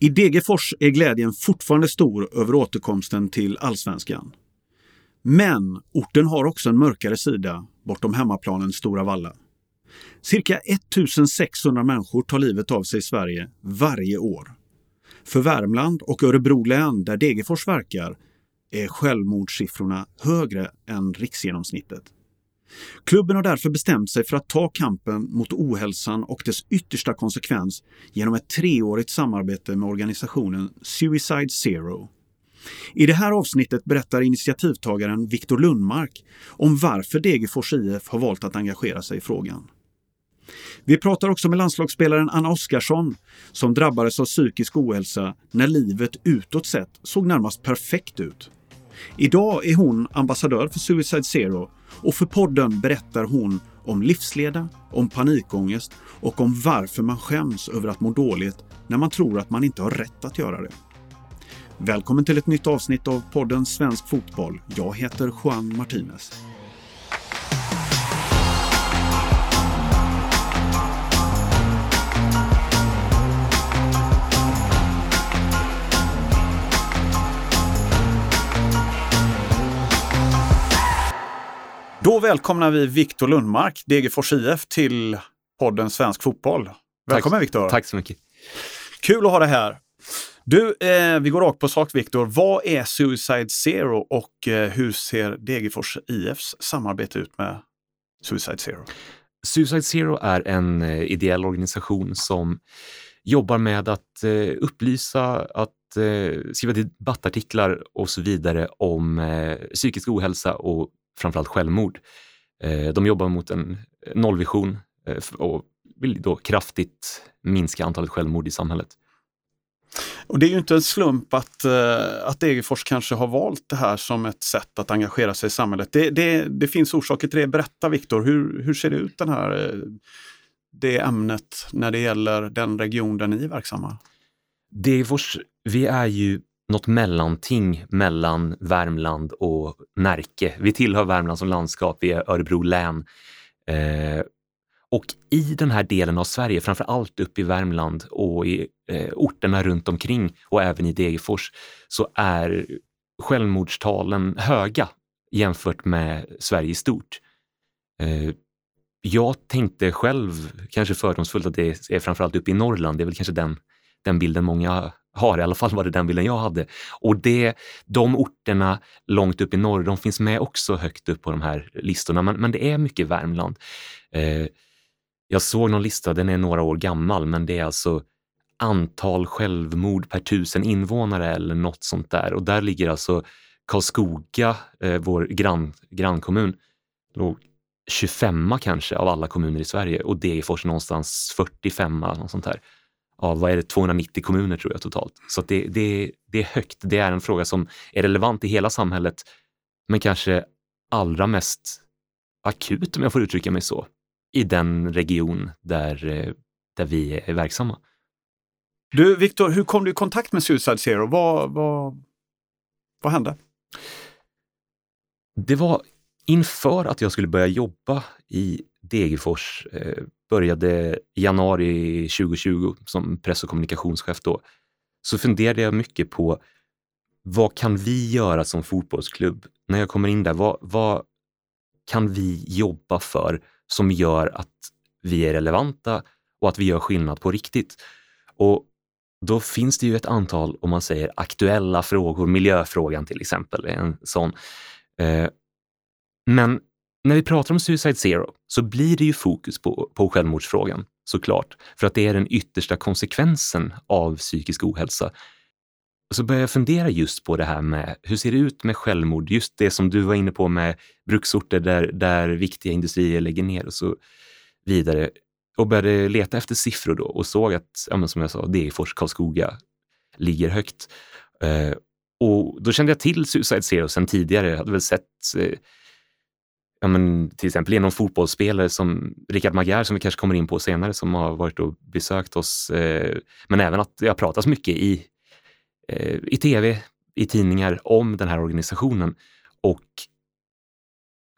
I Degerfors är glädjen fortfarande stor över återkomsten till allsvenskan. Men orten har också en mörkare sida bortom hemmaplanens Stora Valla. Cirka 1600 människor tar livet av sig i Sverige varje år. För Värmland och Örebro län, där Degerfors verkar, är självmordssiffrorna högre än riksgenomsnittet. Klubben har därför bestämt sig för att ta kampen mot ohälsan och dess yttersta konsekvens genom ett treårigt samarbete med organisationen Suicide Zero. I det här avsnittet berättar initiativtagaren Viktor Lundmark om varför Degerfors IF har valt att engagera sig i frågan. Vi pratar också med landslagsspelaren Anna Oskarsson som drabbades av psykisk ohälsa när livet utåt sett såg närmast perfekt ut. Idag är hon ambassadör för Suicide Zero och för podden berättar hon om livsleda, om panikångest och om varför man skäms över att må dåligt när man tror att man inte har rätt att göra det. Välkommen till ett nytt avsnitt av podden Svensk Fotboll. Jag heter Juan Martinez. Då välkomnar vi Viktor Lundmark, Degerfors IF, till podden Svensk Fotboll. Välkommen Viktor! Tack så mycket! Kul att ha dig här! Du, eh, vi går rakt på sak Viktor. Vad är Suicide Zero och eh, hur ser Degerfors IFs samarbete ut med Suicide Zero? Suicide Zero är en eh, ideell organisation som jobbar med att eh, upplysa, att eh, skriva debattartiklar och så vidare om eh, psykisk ohälsa och framförallt självmord. Eh, de jobbar mot en nollvision eh, och vill då kraftigt minska antalet självmord i samhället. Och det är ju inte en slump att, eh, att Degerfors kanske har valt det här som ett sätt att engagera sig i samhället. Det, det, det finns orsaker till det. Berätta Viktor, hur, hur ser det ut den här, det ämnet när det gäller den region där ni är verksamma? Degerfors, vi är ju något mellanting mellan Värmland och Närke. Vi tillhör Värmland som landskap, vi är Örebro län. Eh, och i den här delen av Sverige, framför allt uppe i Värmland och i eh, orterna runt omkring och även i Degerfors, så är självmordstalen höga jämfört med Sverige i stort. Eh, jag tänkte själv, kanske fördomsfullt, att det är framförallt uppe i Norrland. Det är väl kanske den, den bilden många har. I alla fall var det den bilden jag hade. Och det, de orterna långt upp i norr, de finns med också högt upp på de här listorna. Men, men det är mycket Värmland. Eh, jag såg någon lista, den är några år gammal, men det är alltså antal självmord per tusen invånare eller något sånt där. Och där ligger alltså Karlskoga, eh, vår grann, grannkommun, låg 25 kanske av alla kommuner i Sverige och Degerfors någonstans 45 något sånt där av vad är det, 290 kommuner tror jag totalt. Så det, det, det är högt. Det är en fråga som är relevant i hela samhället, men kanske allra mest akut, om jag får uttrycka mig så, i den region där, eh, där vi är verksamma. Du, Viktor, hur kom du i kontakt med Suicide Zero? Vad, vad, vad hände? Det var inför att jag skulle börja jobba i Degerfors eh, började i januari 2020 som press och kommunikationschef då, så funderade jag mycket på vad kan vi göra som fotbollsklubb? När jag kommer in där, vad, vad kan vi jobba för som gör att vi är relevanta och att vi gör skillnad på riktigt? Och då finns det ju ett antal, om man säger aktuella frågor, miljöfrågan till exempel, är en sån. Eh, men när vi pratar om Suicide Zero så blir det ju fokus på, på självmordsfrågan såklart, för att det är den yttersta konsekvensen av psykisk ohälsa. Och så börjar jag fundera just på det här med hur ser det ut med självmord? Just det som du var inne på med bruksorter där, där viktiga industrier lägger ner och så vidare. Och började leta efter siffror då och såg att, ja, som jag sa, Degerfors, Karlskoga ligger högt. Eh, och då kände jag till Suicide Zero sedan tidigare. Jag hade väl sett eh, ja, men, till exempel genom fotbollsspelare som Richard Magyar som vi kanske kommer in på senare som har varit och besökt oss. Eh, men även att det har pratats mycket i, eh, i tv, i tidningar om den här organisationen. Och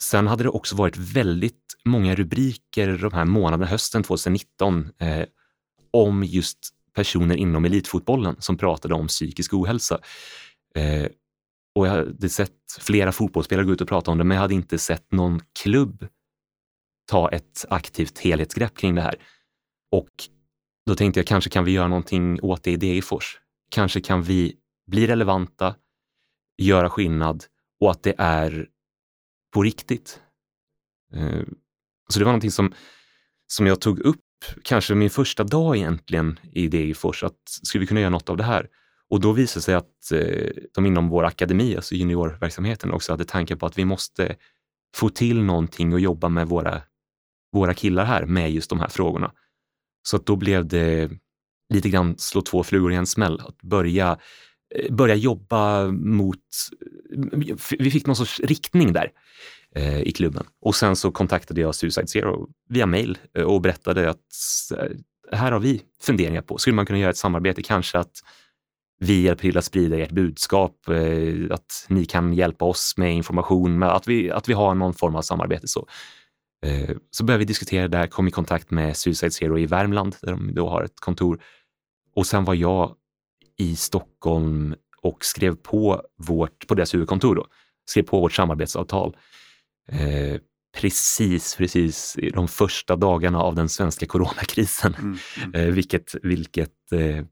sen hade det också varit väldigt många rubriker de här månaderna, hösten 2019, eh, om just personer inom elitfotbollen som pratade om psykisk ohälsa. Eh, och jag hade sett flera fotbollsspelare gå ut och prata om det, men jag hade inte sett någon klubb ta ett aktivt helhetsgrepp kring det här. Och då tänkte jag kanske kan vi göra någonting åt det i Degerfors. Kanske kan vi bli relevanta, göra skillnad och att det är på riktigt. Eh, så det var någonting som, som jag tog upp kanske min första dag egentligen i Degerfors, att skulle vi kunna göra något av det här? Och då visade det sig att eh, de inom vår akademi, alltså juniorverksamheten, också hade tankar på att vi måste få till någonting och jobba med våra, våra killar här med just de här frågorna. Så att då blev det lite grann slå två flugor i en smäll, att börja, eh, börja jobba mot... Eh, vi fick någon sorts riktning där eh, i klubben. Och sen så kontaktade jag Suicide Zero via mail och berättade att här har vi funderingar på, skulle man kunna göra ett samarbete, kanske att vi hjälper till att sprida ert budskap, att ni kan hjälpa oss med information, att vi, att vi har någon form av samarbete. Så, så började vi diskutera det här, kom i kontakt med Suicide Zero i Värmland där de då har ett kontor. Och sen var jag i Stockholm och skrev på, vårt, på deras huvudkontor, då, skrev på vårt samarbetsavtal. Eh, precis, precis i de första dagarna av den svenska coronakrisen, mm, mm. Eh, vilket, vilket eh,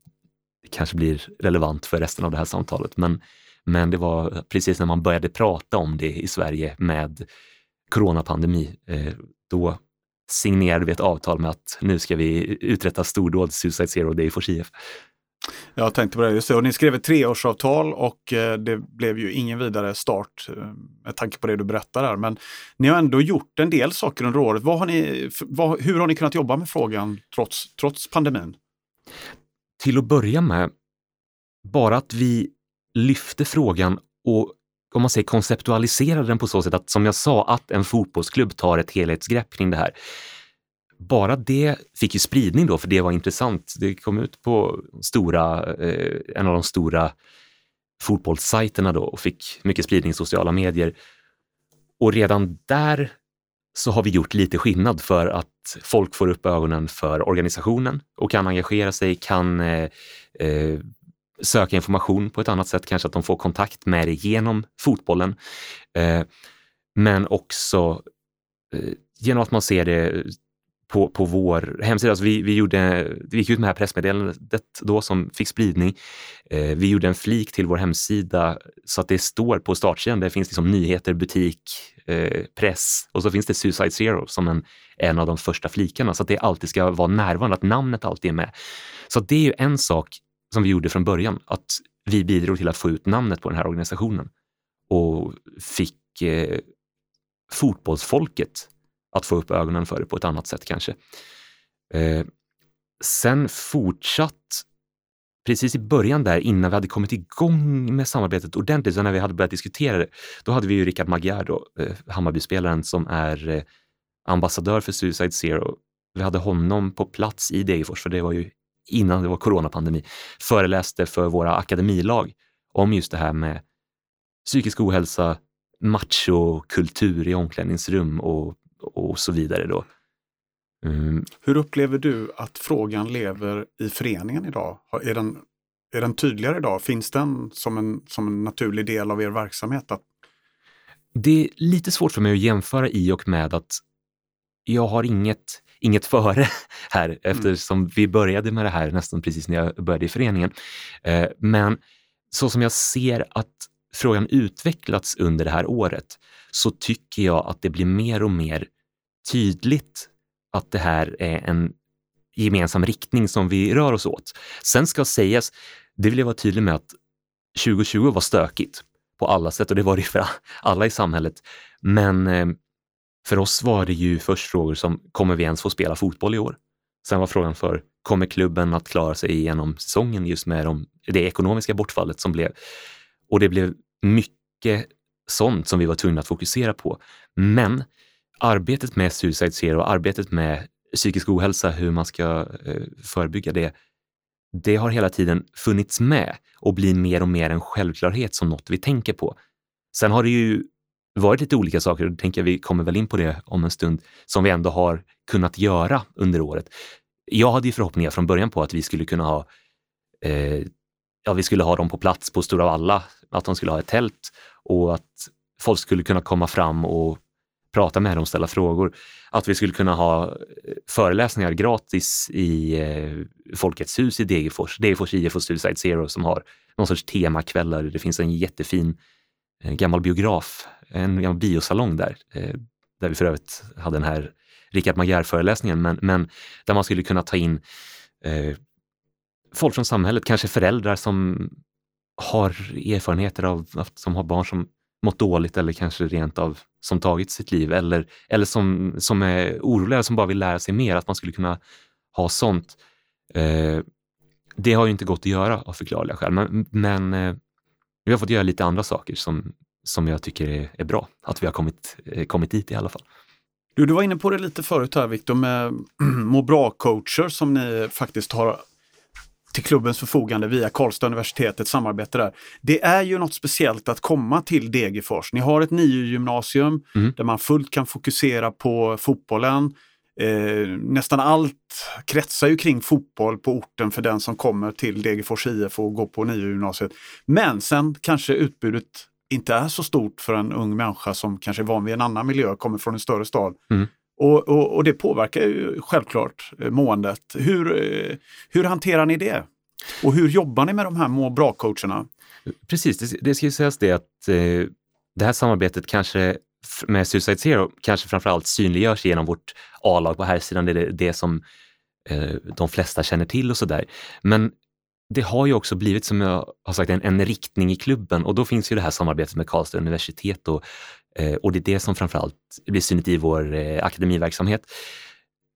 kanske blir relevant för resten av det här samtalet. Men, men det var precis när man började prata om det i Sverige med coronapandemi, eh, då signerade vi ett avtal med att nu ska vi uträtta stordåd Suicide Zero Day for CF. Jag tänkte på det, just det. Och ni skrev ett treårsavtal och eh, det blev ju ingen vidare start eh, med tanke på det du berättar där. Men ni har ändå gjort en del saker under året. Vad har ni, vad, hur har ni kunnat jobba med frågan trots, trots pandemin? Till att börja med, bara att vi lyfte frågan och om man säger konceptualiserade den på så sätt att, som jag sa, att en fotbollsklubb tar ett helhetsgrepp kring det här. Bara det fick ju spridning då, för det var intressant. Det kom ut på stora, eh, en av de stora fotbollssajterna då och fick mycket spridning i sociala medier. Och redan där så har vi gjort lite skillnad för att folk får upp ögonen för organisationen och kan engagera sig, kan eh, eh, söka information på ett annat sätt, kanske att de får kontakt med det genom fotbollen. Eh, men också eh, genom att man ser det eh, på, på vår hemsida. Alltså vi, vi, gjorde, vi gick ut med det här pressmeddelandet då som fick spridning. Eh, vi gjorde en flik till vår hemsida så att det står på startsidan. Det finns liksom nyheter, butik, eh, press och så finns det Suicide Zero som en, en av de första flikarna så att det alltid ska vara närvarande, att namnet alltid är med. Så det är ju en sak som vi gjorde från början, att vi bidrog till att få ut namnet på den här organisationen och fick eh, fotbollsfolket att få upp ögonen för det på ett annat sätt kanske. Eh, sen fortsatt, precis i början där innan vi hade kommit igång med samarbetet ordentligt, så när vi hade börjat diskutera det, då hade vi ju Rickard Magyar, då, eh, som är eh, ambassadör för Suicide Zero. Vi hade honom på plats i Degerfors, för det var ju innan det var coronapandemi, föreläste för våra akademilag om just det här med psykisk ohälsa, machokultur i omklädningsrum och, och så vidare. Då. Mm. Hur upplever du att frågan lever i föreningen idag? Är den, är den tydligare idag? Finns den som en, som en naturlig del av er verksamhet? Att... Det är lite svårt för mig att jämföra i och med att jag har inget inget före här mm. eftersom mm. vi började med det här nästan precis när jag började i föreningen. Eh, men så som jag ser att frågan utvecklats under det här året så tycker jag att det blir mer och mer tydligt att det här är en gemensam riktning som vi rör oss åt. Sen ska sägas, det vill jag vara tydlig med att 2020 var stökigt på alla sätt och det var det för alla i samhället. Men eh, för oss var det ju först frågor som, kommer vi ens få spela fotboll i år? Sen var frågan för, kommer klubben att klara sig igenom säsongen just med de, det ekonomiska bortfallet som blev? Och det blev mycket sånt som vi var tvungna att fokusera på. Men arbetet med Suicide Zero, arbetet med psykisk ohälsa, hur man ska eh, förebygga det, det har hela tiden funnits med och blir mer och mer en självklarhet som något vi tänker på. Sen har det ju varit lite olika saker och det tänker jag vi kommer väl in på det om en stund, som vi ändå har kunnat göra under året. jag hade ju förhoppningar från början på att vi skulle kunna ha eh, ja, vi skulle ha dem på plats på Stora Valla, att de skulle ha ett tält och att folk skulle kunna komma fram och prata med dem, ställa frågor. Att vi skulle kunna ha eh, föreläsningar gratis i eh, Folkets hus i Degerfors, Degerfors IF och Suicide Zero som har någon sorts temakvällar. Det finns en jättefin eh, gammal biograf, en gammal biosalong där, där vi för övrigt hade den här Richard Magyar-föreläsningen, men, men där man skulle kunna ta in eh, folk från samhället, kanske föräldrar som har erfarenheter av, som har barn som mått dåligt eller kanske rent av som tagit sitt liv eller, eller som, som är oroliga som bara vill lära sig mer, att man skulle kunna ha sånt. Eh, det har ju inte gått att göra av förklarliga skäl, men, men eh, vi har fått göra lite andra saker som, som jag tycker är, är bra, att vi har kommit, eh, kommit dit i alla fall. Du, du var inne på det lite förut här Viktor med må bra-coacher som ni faktiskt har till klubbens förfogande via Karlstad universitet, ett samarbete där. Det är ju något speciellt att komma till Degerfors. Ni har ett NIU-gymnasium mm. där man fullt kan fokusera på fotbollen. Eh, nästan allt kretsar ju kring fotboll på orten för den som kommer till Degerfors IF och går på NIU-gymnasiet. Men sen kanske utbudet inte är så stort för en ung människa som kanske är van vid en annan miljö, kommer från en större stad. Mm. Och, och, och, det påverkar ju självklart eh, måendet. Hur, eh, hur hanterar ni det? Och hur jobbar ni med de här må bra-coacherna? Precis, det, det ska ju sägas det att eh, det här samarbetet kanske med Suicide Zero kanske framförallt synliggörs genom vårt A-lag på här sidan. Det är det, det som eh, de flesta känner till och sådär. Men det har ju också blivit, som jag har sagt, en, en, riktning i klubben och då finns ju det här samarbetet med Karlstad universitet och, Eh, och det är det som framförallt blir synligt i vår eh, akademiverksamhet.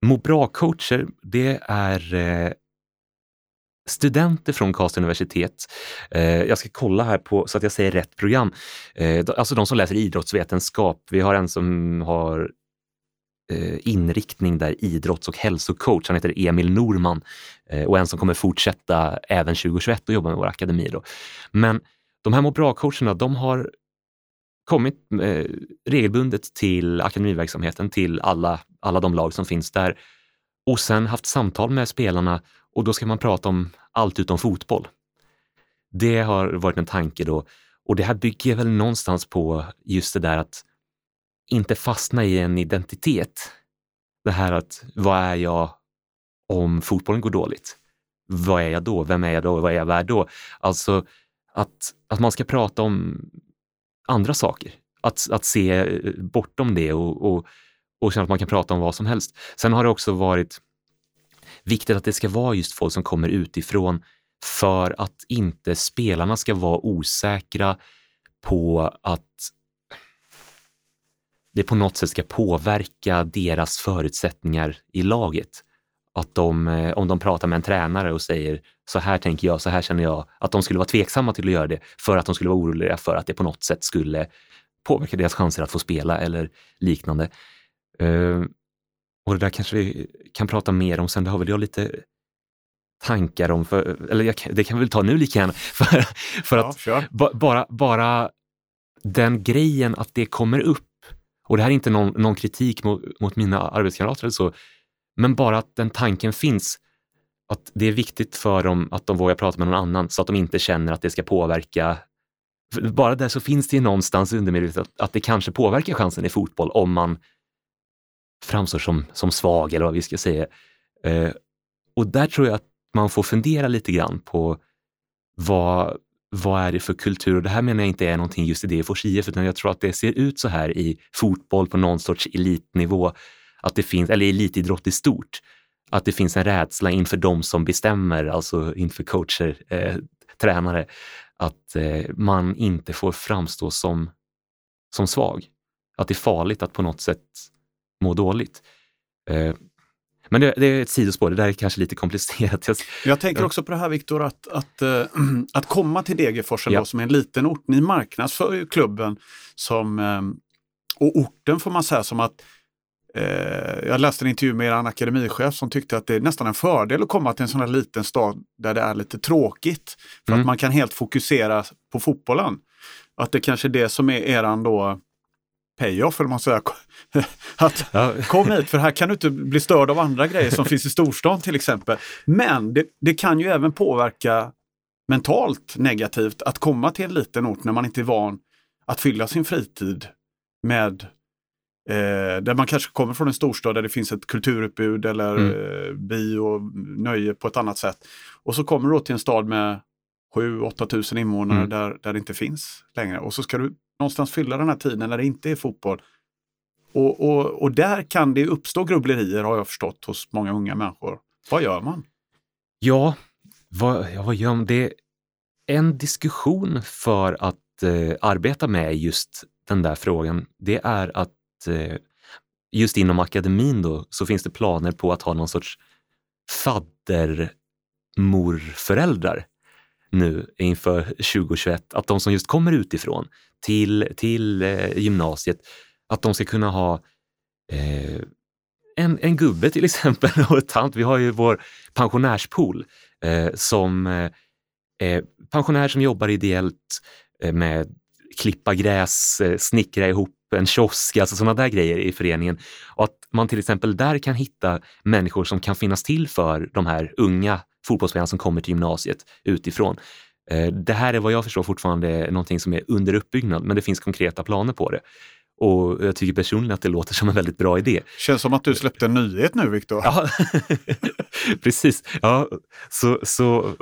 Må bra-coacher, det är eh, studenter från Karlstad universitet. Jag ska kolla här på så att jag säger rätt program. Alltså de som läser idrottsvetenskap. Vi har en som har inriktning där idrotts och hälsocoach. Han heter Emil Norman och en som kommer fortsätta även 2021 och jobba med vår akademi. Då. Men de här må bra-coacherna, de har kommit eh, regelbundet till akademiverksamheten, till alla, alla de lag som finns där och sen haft samtal med spelarna och då ska man prata om allt utom fotboll. Det har varit en tanke då och det här bygger väl någonstans på just det där att inte fastna i en identitet. Det här att vad är jag om fotbollen går dåligt? Vad är jag då? Vem är jag då? Vad är jag värd då? Alltså att, att man ska prata om andra saker. Att, att se eh, bortom det och, och, och känna att man kan prata om vad som helst. Sen har det också varit viktigt att det ska vara just folk som kommer utifrån för att inte spelarna ska vara osäkra på att det på något sätt ska påverka deras förutsättningar i laget. Att de, eh, om de pratar med en tränare och säger så här tänker jag, så här känner jag, att de skulle vara tveksamma till att göra det för att de skulle vara oroliga för att det på något sätt skulle påverka deras chanser att få spela eller liknande. Uh, och det där kanske vi kan prata mer om sen, det har väl jag lite tankar om, för, eller jag, det kan vi väl ta nu lika gärna. För, för ja, att sure. ba, bara, bara den grejen att det kommer upp och det här är inte någon, någon kritik mot, mot mina arbetskamrater eller så, men bara att den tanken finns att det är viktigt för dem att de vågar prata med någon annan så att de inte känner att det ska påverka bara där så finns det ju någonstans undermedvetet att, att det kanske påverkar chansen i fotboll om man framstår som, som svag eller vad vi ska säga. Eh, och där tror jag att man får fundera lite grann på vad, vad är det för kultur? Och det här menar jag inte är någonting just i Degerfors IF, utan jag tror att det ser ut så här i fotboll på någon sorts elitnivå, att det finns, eller elitidrott i stort, att det finns en rädsla inför de som bestämmer, alltså inför coacher, eh, tränare, att eh, man inte får framstå som, som svag. Att det är farligt att på något sätt må dåligt. Eh, men det, det, är ett sidospår, det där är kanske lite komplicerat. Jag tänker också på det här Viktor, att, att, äh, att komma till Degerfors ja. som är en liten ort. Ni marknadsför ju klubben som, äh, och orten får man säga som att jag läste en intervju med er akademichef som tyckte att det är nästan en fördel att komma till en sån här liten stad där det är lite tråkigt. För mm. att man kan helt fokusera på fotbollen. Att det kanske är det som är eran då payoff, eller man säger. Att ja. kom hit, för här kan du inte bli störd av andra grejer som finns i storstan till exempel. Men det, det kan ju även påverka mentalt negativt att komma till en liten ort när man inte är van att fylla sin fritid med Eh, där man kanske kommer från en storstad där det finns ett kulturutbud eller mm. eh, bio och nöje på ett annat sätt. Och så kommer du då till en stad med 7-8 tusen invånare mm. där, där det inte finns längre. Och så ska du någonstans fylla den här tiden när det inte är fotboll. Och, och, och där kan det uppstå grubblerier har jag förstått hos många unga människor. Vad gör man? Ja, vad, ja, vad gör man? Det en diskussion för att eh, arbeta med just den där frågan. Det är att eh, just inom akademin då så finns det planer på att ha någon sorts faddermorföräldrar nu inför 2021. Att de som just kommer utifrån till, till eh, gymnasiet, att de ska kunna ha eh, en, en gubbe till exempel och ett tant. Vi har ju vår pensionärspool eh, som eh, pensionärer som jobbar ideellt eh, med klippa gräs, eh, snickra ihop en kiosk, alltså sådana där grejer i föreningen. Och att man till exempel där kan hitta människor som kan finnas till för de här unga fotbollsspelarna som kommer till gymnasiet utifrån. Eh, det här är vad jag förstår fortfarande någonting som är under uppbyggnad, men det finns konkreta planer på det. Och jag tycker personligen att det låter som en väldigt bra idé. Känns som att du släppte en nyhet nu, Viktor. Ja, precis. Ja, så, så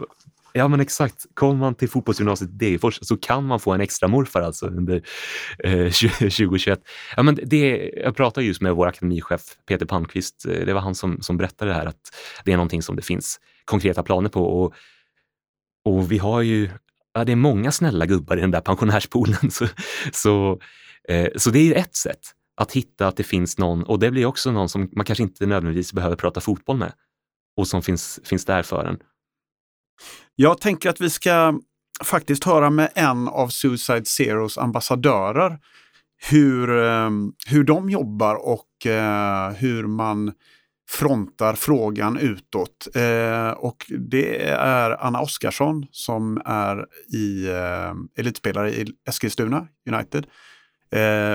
Ja men exakt, kommer man till fotbollsgymnasiet Degerfors så kan man få en extra morfar alltså under eh, 2021. Ja, men det, jag pratade just med vår akademichef Peter Palmqvist. Eh, det var han som, som berättade det här att det är någonting som det finns konkreta planer på. Och, och vi har ju, ja, det är många snälla gubbar i den där pensionärspoolen. Så, så, eh, så det är ett sätt att hitta att det finns någon, och det blir också någon som man kanske inte nödvändigtvis behöver prata fotboll med och som finns, finns där för en. Jag tänker att vi ska faktiskt höra med en av Suicide Zeros ambassadörer hur, eh, hur de jobbar och eh, hur man frontar frågan utåt. Eh, och det är Anna Oskarsson som är i, elitspelare i Eskilstuna United.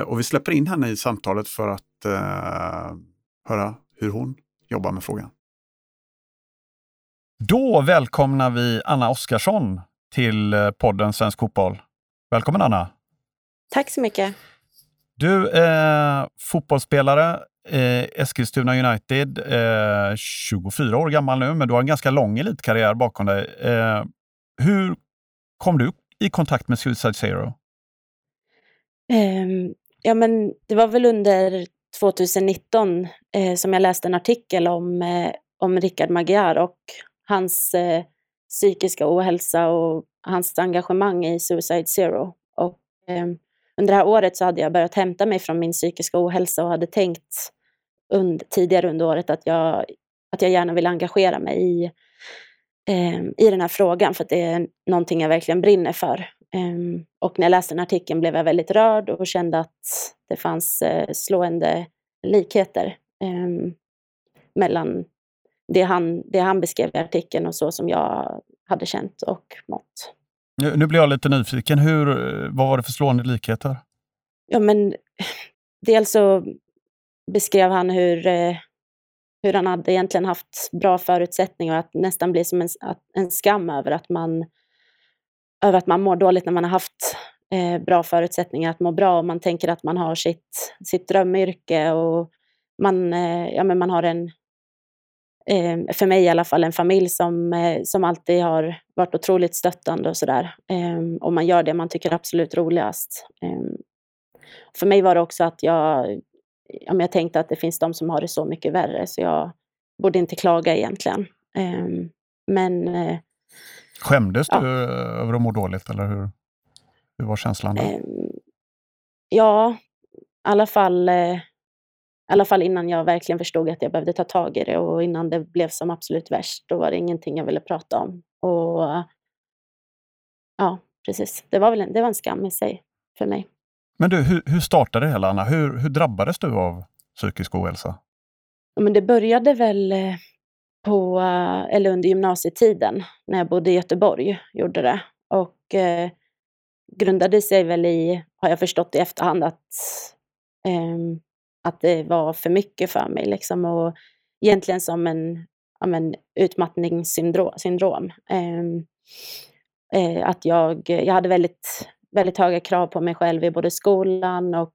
och vi släpper in henne i samtalet för att höra hur hon jobbar med frågan. Då välkomnar vi Anna Oskarsson till eh, podden Svensk Fotboll. Välkommen Anna! Tack så mycket! Du är fotbollsspelare, eh, Eskilstuna United, eh, 24 år gammal nu, men du har en ganska lång elitkarriär bakom dig. Eh, hur kom du i kontakt med Suicide Zero? Um, ja, men det var väl under 2019 eh, som jag läste en artikel om, eh, om Rickard Magyar och hans eh, psykiska ohälsa och hans engagemang i Suicide Zero. Och, eh, under det här året så hade jag börjat hämta mig från min psykiska ohälsa och hade tänkt und, tidigare under året att jag, att jag gärna vill engagera mig i, eh, i den här frågan för att det är någonting jag verkligen brinner för. Um, och när jag läste den artikeln blev jag väldigt rörd och kände att det fanns uh, slående likheter um, mellan det han, det han beskrev i artikeln och så som jag hade känt och mått. Nu, nu blir jag lite nyfiken. Hur, vad var det för slående likheter? Ja, men dels så beskrev han hur, eh, hur han hade egentligen haft bra förutsättningar och att nästan blir som en, en skam över att man över att man mår dåligt när man har haft eh, bra förutsättningar att må bra och man tänker att man har sitt, sitt drömyrke och man, eh, ja, men man har en, för mig i alla fall, en familj som, eh, som alltid har varit otroligt stöttande och sådär. Eh, och man gör det man tycker är absolut roligast. Ehm, för mig var det också att jag, ja, jag tänkte att det finns de som har det så mycket värre så jag borde inte klaga egentligen. Ehm, men... Eh, Skämdes ja. du över att må dåligt eller hur, hur var känslan då? Ehm, ja, i alla fall eh, i alla fall innan jag verkligen förstod att jag behövde ta tag i det och innan det blev som absolut värst, då var det ingenting jag ville prata om. Och ja, precis. Det var, väl en, det var en skam i sig för mig. Men du, hur, hur startade det hela, Anna? Hur, hur drabbades du av psykisk ohälsa? men det började väl eh, på, eller under gymnasietiden när jag bodde i Göteborg, gjorde det. Och eh, grundade sig väl i, har jag förstått i efterhand, att Um, att det var för mycket för mig. Liksom, och egentligen som en ja, men, utmattningssyndrom. Um, ehm, eh, att jag, jag hade väldigt, väldigt höga krav på mig själv i både skolan och,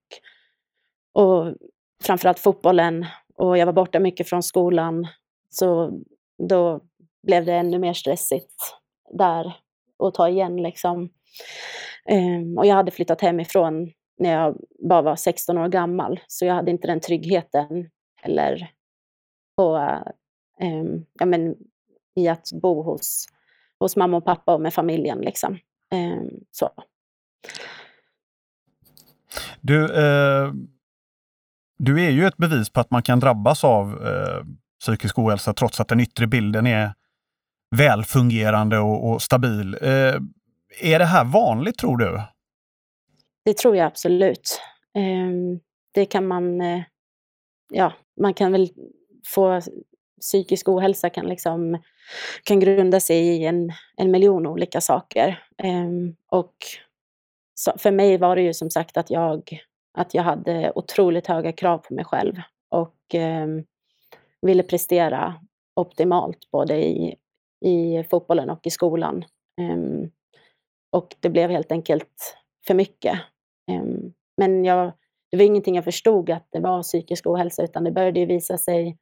och framförallt fotbollen. Och jag var borta mycket från skolan. Så då blev det ännu mer stressigt där att ta igen. Liksom. Eh, och jag hade flyttat hemifrån när jag bara var 16 år gammal, så jag hade inte den tryggheten heller på, eh, ja, men, i att bo hos, hos mamma och pappa och med familjen. Liksom. Eh, så. Du, eh, du är ju ett bevis på att man kan drabbas av eh, psykisk ohälsa trots att den yttre bilden är välfungerande och, och stabil. Eh, är det här vanligt tror du? Det tror jag absolut. Ehm, det kan man, eh, ja, man kan väl få psykisk ohälsa kan, liksom, kan grunda sig i en, en miljon olika saker. Ehm, och för mig var det ju som sagt att jag, att jag hade otroligt höga krav på mig själv och ehm, ville prestera optimalt både i, i fotbollen och i skolan. Um, och det blev helt enkelt för mycket. Ehm, men jag, det var ingenting jag förstod att det var psykisk ohälsa, utan det började ju visa sig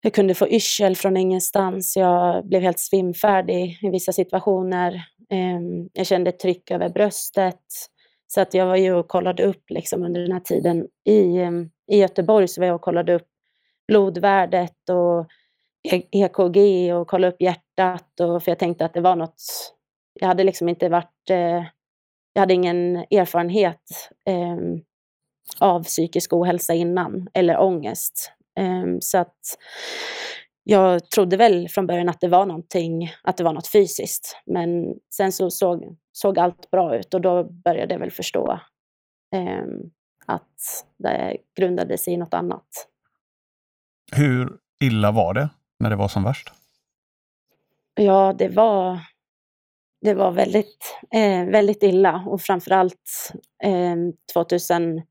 jag kunde få yrsel från ingenstans. Jag blev helt svimfärdig i vissa situationer. Ehm, jag kände tryck över bröstet. Så att jag var ju och kollade upp liksom under den här tiden i, ehm, i Göteborg, så var jag och kollade upp blodvärdet och EKG och kollade upp hjärtat. Och, för jag tänkte att det var något, jag hade liksom inte varit, eh, jag hade ingen erfarenhet eh, av psykisk ohälsa innan, eller ångest. Eh, så att jag trodde väl från början att det var någonting, att det var något fysiskt. Men sen så såg, såg allt bra ut och då började jag väl förstå eh, att det grundade sig i något annat. Hur illa var det? när det var som värst? Ja, det var, det var väldigt, eh, väldigt illa och framförallt eh, 2018,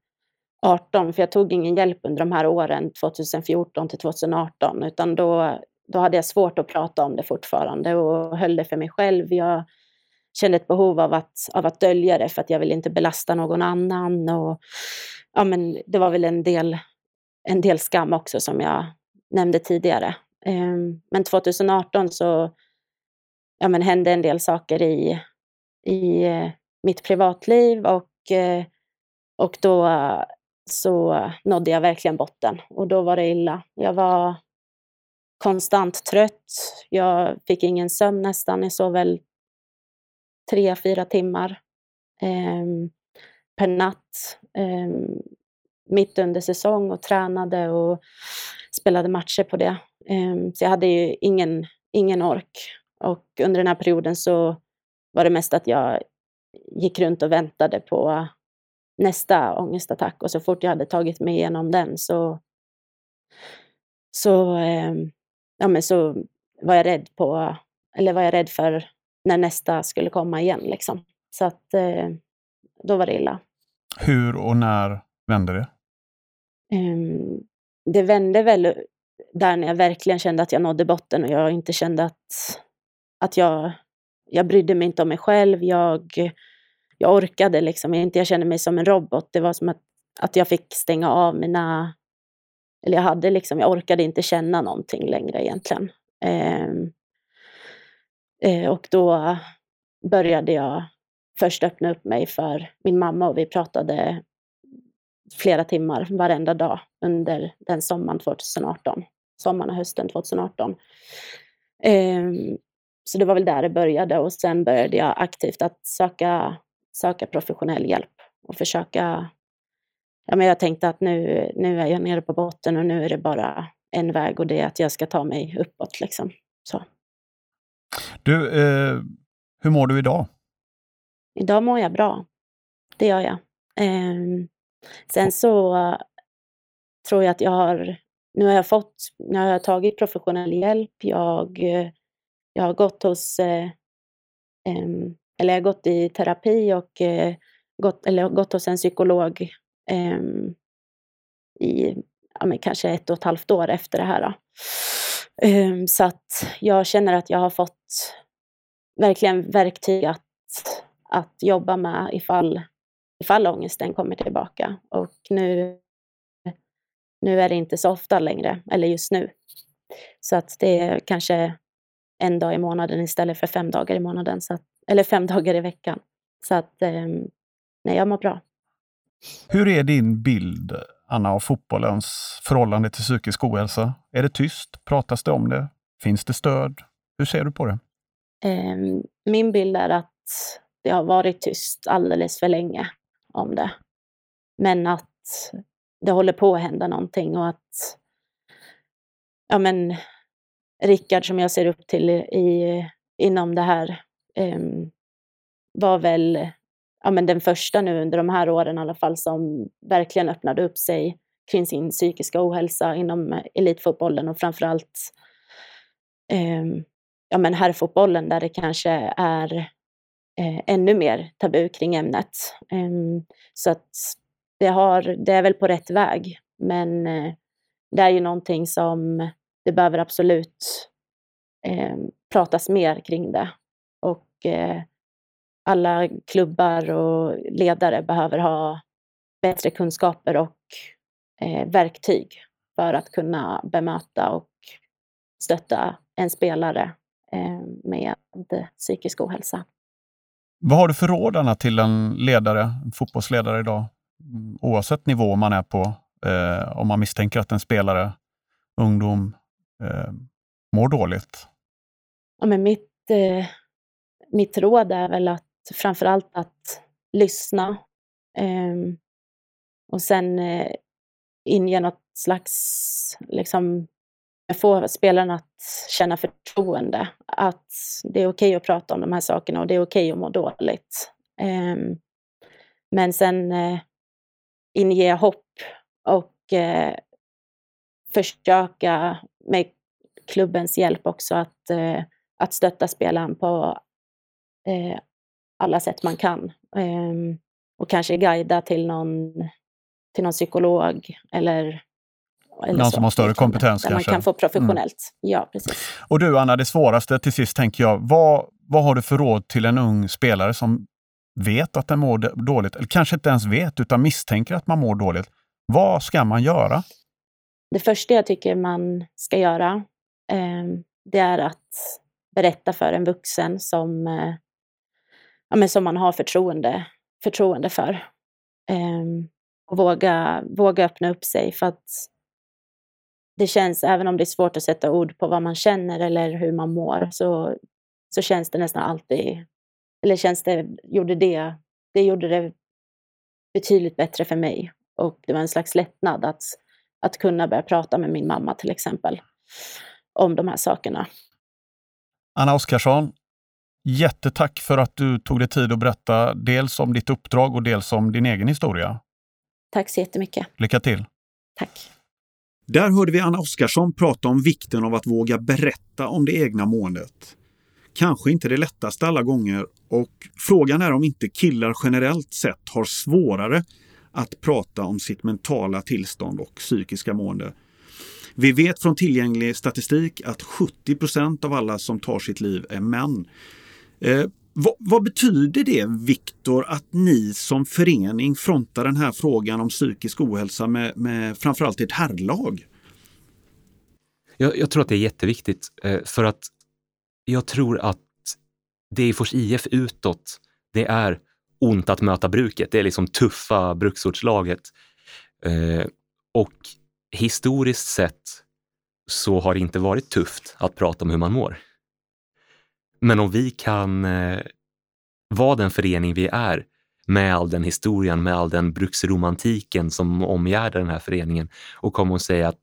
för jag tog ingen hjälp under de här åren 2014 till 2018, utan då, då hade jag svårt att prata om det fortfarande och höll det för mig själv. Jag kände ett behov av att, av att dölja det för att jag ville inte belasta någon annan. Och, ja, men det var väl en del, en del skam också som jag nämnde tidigare. Eh, men 2018 så ja, men hände en del saker i, i eh, mitt privatliv och, eh, och då så nådde jag verkligen botten och då var det illa. Jag var konstant trött. Jag fick ingen sömn nästan. Jag sov väl tre, fyra timmar eh, per natt. Eh, mitt under säsong och tränade och spelade matcher på det. Eh, så jag hade ju ingen, ingen ork. Och under den här perioden så var det mest att jag gick runt och väntade på nästa ångestattack och så fort jag hade tagit mig igenom den så, så, ehm, ja, men så var jag rädd på, eller var jag rädd för när nästa skulle komma igen. Liksom. Så att eh, då var det illa. Hur och när vände det? Um, det vände väl där när jag verkligen kände att jag nådde botten och jag inte kände att, att jag, jag brydde mig inte om mig själv. Jag, jag orkade liksom inte. Jag kände mig som en robot. Det var som att, att jag fick stänga av mina... Eller jag hade liksom, jag orkade inte känna någonting längre egentligen. Eh, eh, och då började jag först öppna upp mig för min mamma och vi pratade flera timmar varenda dag under den sommaren 2018. Sommaren och hösten 2018. Um, så det var väl där det började och sen började jag aktivt att söka, söka professionell hjälp och försöka... Ja, men jag tänkte att nu, nu är jag nere på botten och nu är det bara en väg och det är att jag ska ta mig uppåt. Liksom. Så. Du, eh, hur mår du idag? Idag mår jag bra. Det gör jag. Um, Sen så tror jag att jag har, nu har jag fått, nu har jag tagit professionell hjälp. Jag, jag har gått hos, eh, eller jag har gått i terapi och eh, gått, eller gått hos en psykolog eh, i ja, men kanske ett och ett halvt år efter det här. Eh, så att jag känner att jag har fått verkligen verktyg att, att jobba med ifall, ifall ångesten kommer tillbaka. Och nu, nu är det inte så ofta längre, eller just nu. Så att det är kanske en dag i månaden istället för fem dagar i månaden, så att, eller fem dagar i veckan. Så att eh, nej, jag mår bra. Hur är din bild, Anna, av fotbollens förhållande till psykisk ohälsa? Är det tyst? Pratas det om det? Finns det stöd? Hur ser du på det? Eh, min bild är att det har varit tyst alldeles för länge om det. Men att det håller på att hända någonting och att ja, men, Rickard som jag ser upp till i, inom det här eh, var väl ja, men den första nu under de här åren i alla fall som verkligen öppnade upp sig kring sin psykiska ohälsa inom eh, elitfotbollen och framförallt eh, ja, men herrfotbollen där det kanske är eh, ännu mer tabu kring ämnet. Eh, så att det, har, det är väl på rätt väg, men eh, det är ju någonting som det behöver absolut eh, pratas mer kring det. Och eh, alla klubbar och ledare behöver ha bättre kunskaper och eh, verktyg för att kunna bemöta och stötta en spelare eh, med psykisk ohälsa. Vad har du för råd Anna, till en ledare, en fotbollsledare idag? Mm, oavsett nivå man är på, eh, om man misstänker att en spelare, ungdom, eh, mår dåligt? Ja, men mitt, eh, mitt råd är väl att framförallt att lyssna eh, och sen eh, inge något slags, liksom, få spelarna att känna förtroende. Att det är okej okay att prata om de här sakerna och det är okej okay att må dåligt. Eh, men sen eh, inge hopp och eh, försöka med klubbens hjälp också att, eh, att stötta spelaren på eh, alla sätt man kan. Ehm, och kanske guida till någon, till någon psykolog eller eller Någon som har större kompetens där kanske? man kan få professionellt. Mm. Ja, precis. Och du Anna, det svåraste till sist tänker jag. Vad, vad har du för råd till en ung spelare som vet att den mår dåligt, eller kanske inte ens vet utan misstänker att man mår dåligt. Vad ska man göra? Det första jag tycker man ska göra, eh, det är att berätta för en vuxen som eh, ja, men som man har förtroende, förtroende för. Ehm, och våga, våga öppna upp sig för att det känns, även om det är svårt att sätta ord på vad man känner eller hur man mår, så, så känns det nästan alltid, eller känns det, gjorde det, det gjorde det betydligt bättre för mig. Och det var en slags lättnad att, att kunna börja prata med min mamma till exempel om de här sakerna. Anna Oskarsson, Jättetack för att du tog dig tid att berätta dels om ditt uppdrag och dels om din egen historia. Tack så jättemycket. Lycka till! Tack! Där hörde vi Anna Oskarsson prata om vikten av att våga berätta om det egna måendet. Kanske inte det lättaste alla gånger och frågan är om inte killar generellt sett har svårare att prata om sitt mentala tillstånd och psykiska mående. Vi vet från tillgänglig statistik att 70% av alla som tar sitt liv är män. Eh, vad, vad, betyder det, Viktor, att ni som förening frontar den här frågan om psykisk ohälsa med, med framförallt ett herrlag? Jag, jag, tror att det är jätteviktigt eh, för att jag tror att Degerfors IF utåt, det är ont att möta bruket. Det är liksom tuffa bruksortslaget. Eh, och historiskt sett så har det inte varit tufft att prata om hur man mår. Men om vi kan eh, vara den förening vi är med all den historien, med all den bruksromantiken som omgärdar den här föreningen och komma och säga att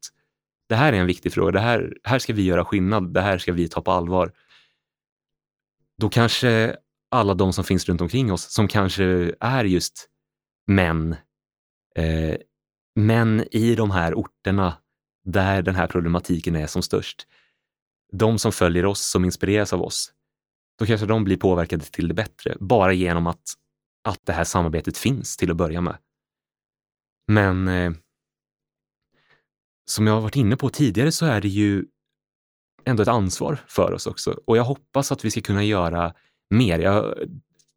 det här är en viktig fråga, det här, här ska vi göra skillnad, det här ska vi ta på allvar. Då kanske alla de som finns runt omkring oss, som kanske är just män, eh, män i de här orterna där den här problematiken är som störst. De som följer oss, som inspireras av oss, då kanske de blir påverkade till det bättre bara genom att, att det här samarbetet finns till att börja med. Men eh, som jag har varit inne på tidigare så är det ju ändå ett ansvar för oss också. Och jag hoppas att vi ska kunna göra mer. Jag,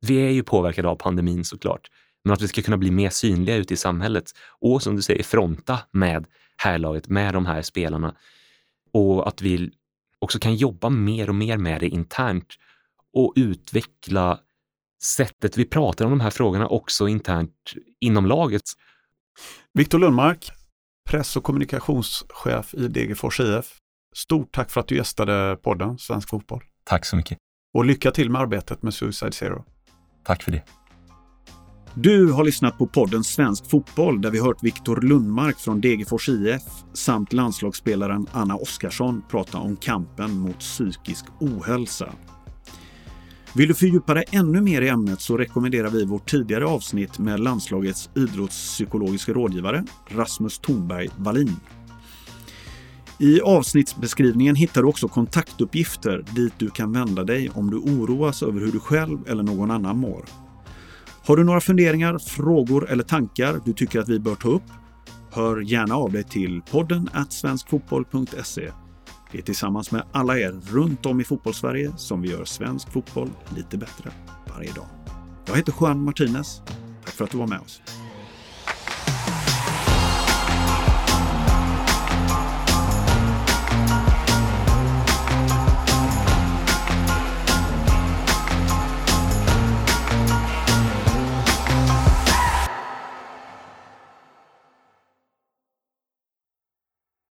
vi är ju påverkade av pandemin såklart, men att vi ska kunna bli mer synliga ute i samhället och som du säger fronta med härlaget, med de här spelarna. Och att vi också kan jobba mer och mer med det internt och utveckla sättet vi pratar om de här frågorna också internt inom laget. Viktor Lundmark, press och kommunikationschef i Degerfors IF. Stort tack för att du gästade podden Svensk Fotboll. Tack så mycket. Och lycka till med arbetet med Suicide Zero. Tack för det. Du har lyssnat på podden Svensk Fotboll där vi hört Viktor Lundmark från Degerfors IF samt landslagsspelaren Anna Oskarsson prata om kampen mot psykisk ohälsa. Vill du fördjupa dig ännu mer i ämnet så rekommenderar vi vårt tidigare avsnitt med landslagets idrottspsykologiska rådgivare Rasmus Thornberg Wallin. I avsnittsbeskrivningen hittar du också kontaktuppgifter dit du kan vända dig om du oroas över hur du själv eller någon annan mår. Har du några funderingar, frågor eller tankar du tycker att vi bör ta upp? Hör gärna av dig till podden svenskfotboll.se. Det är tillsammans med alla er runt om i fotbollssverige som vi gör svensk fotboll lite bättre varje dag. Jag heter Juan Martinez. Tack för att du var med oss.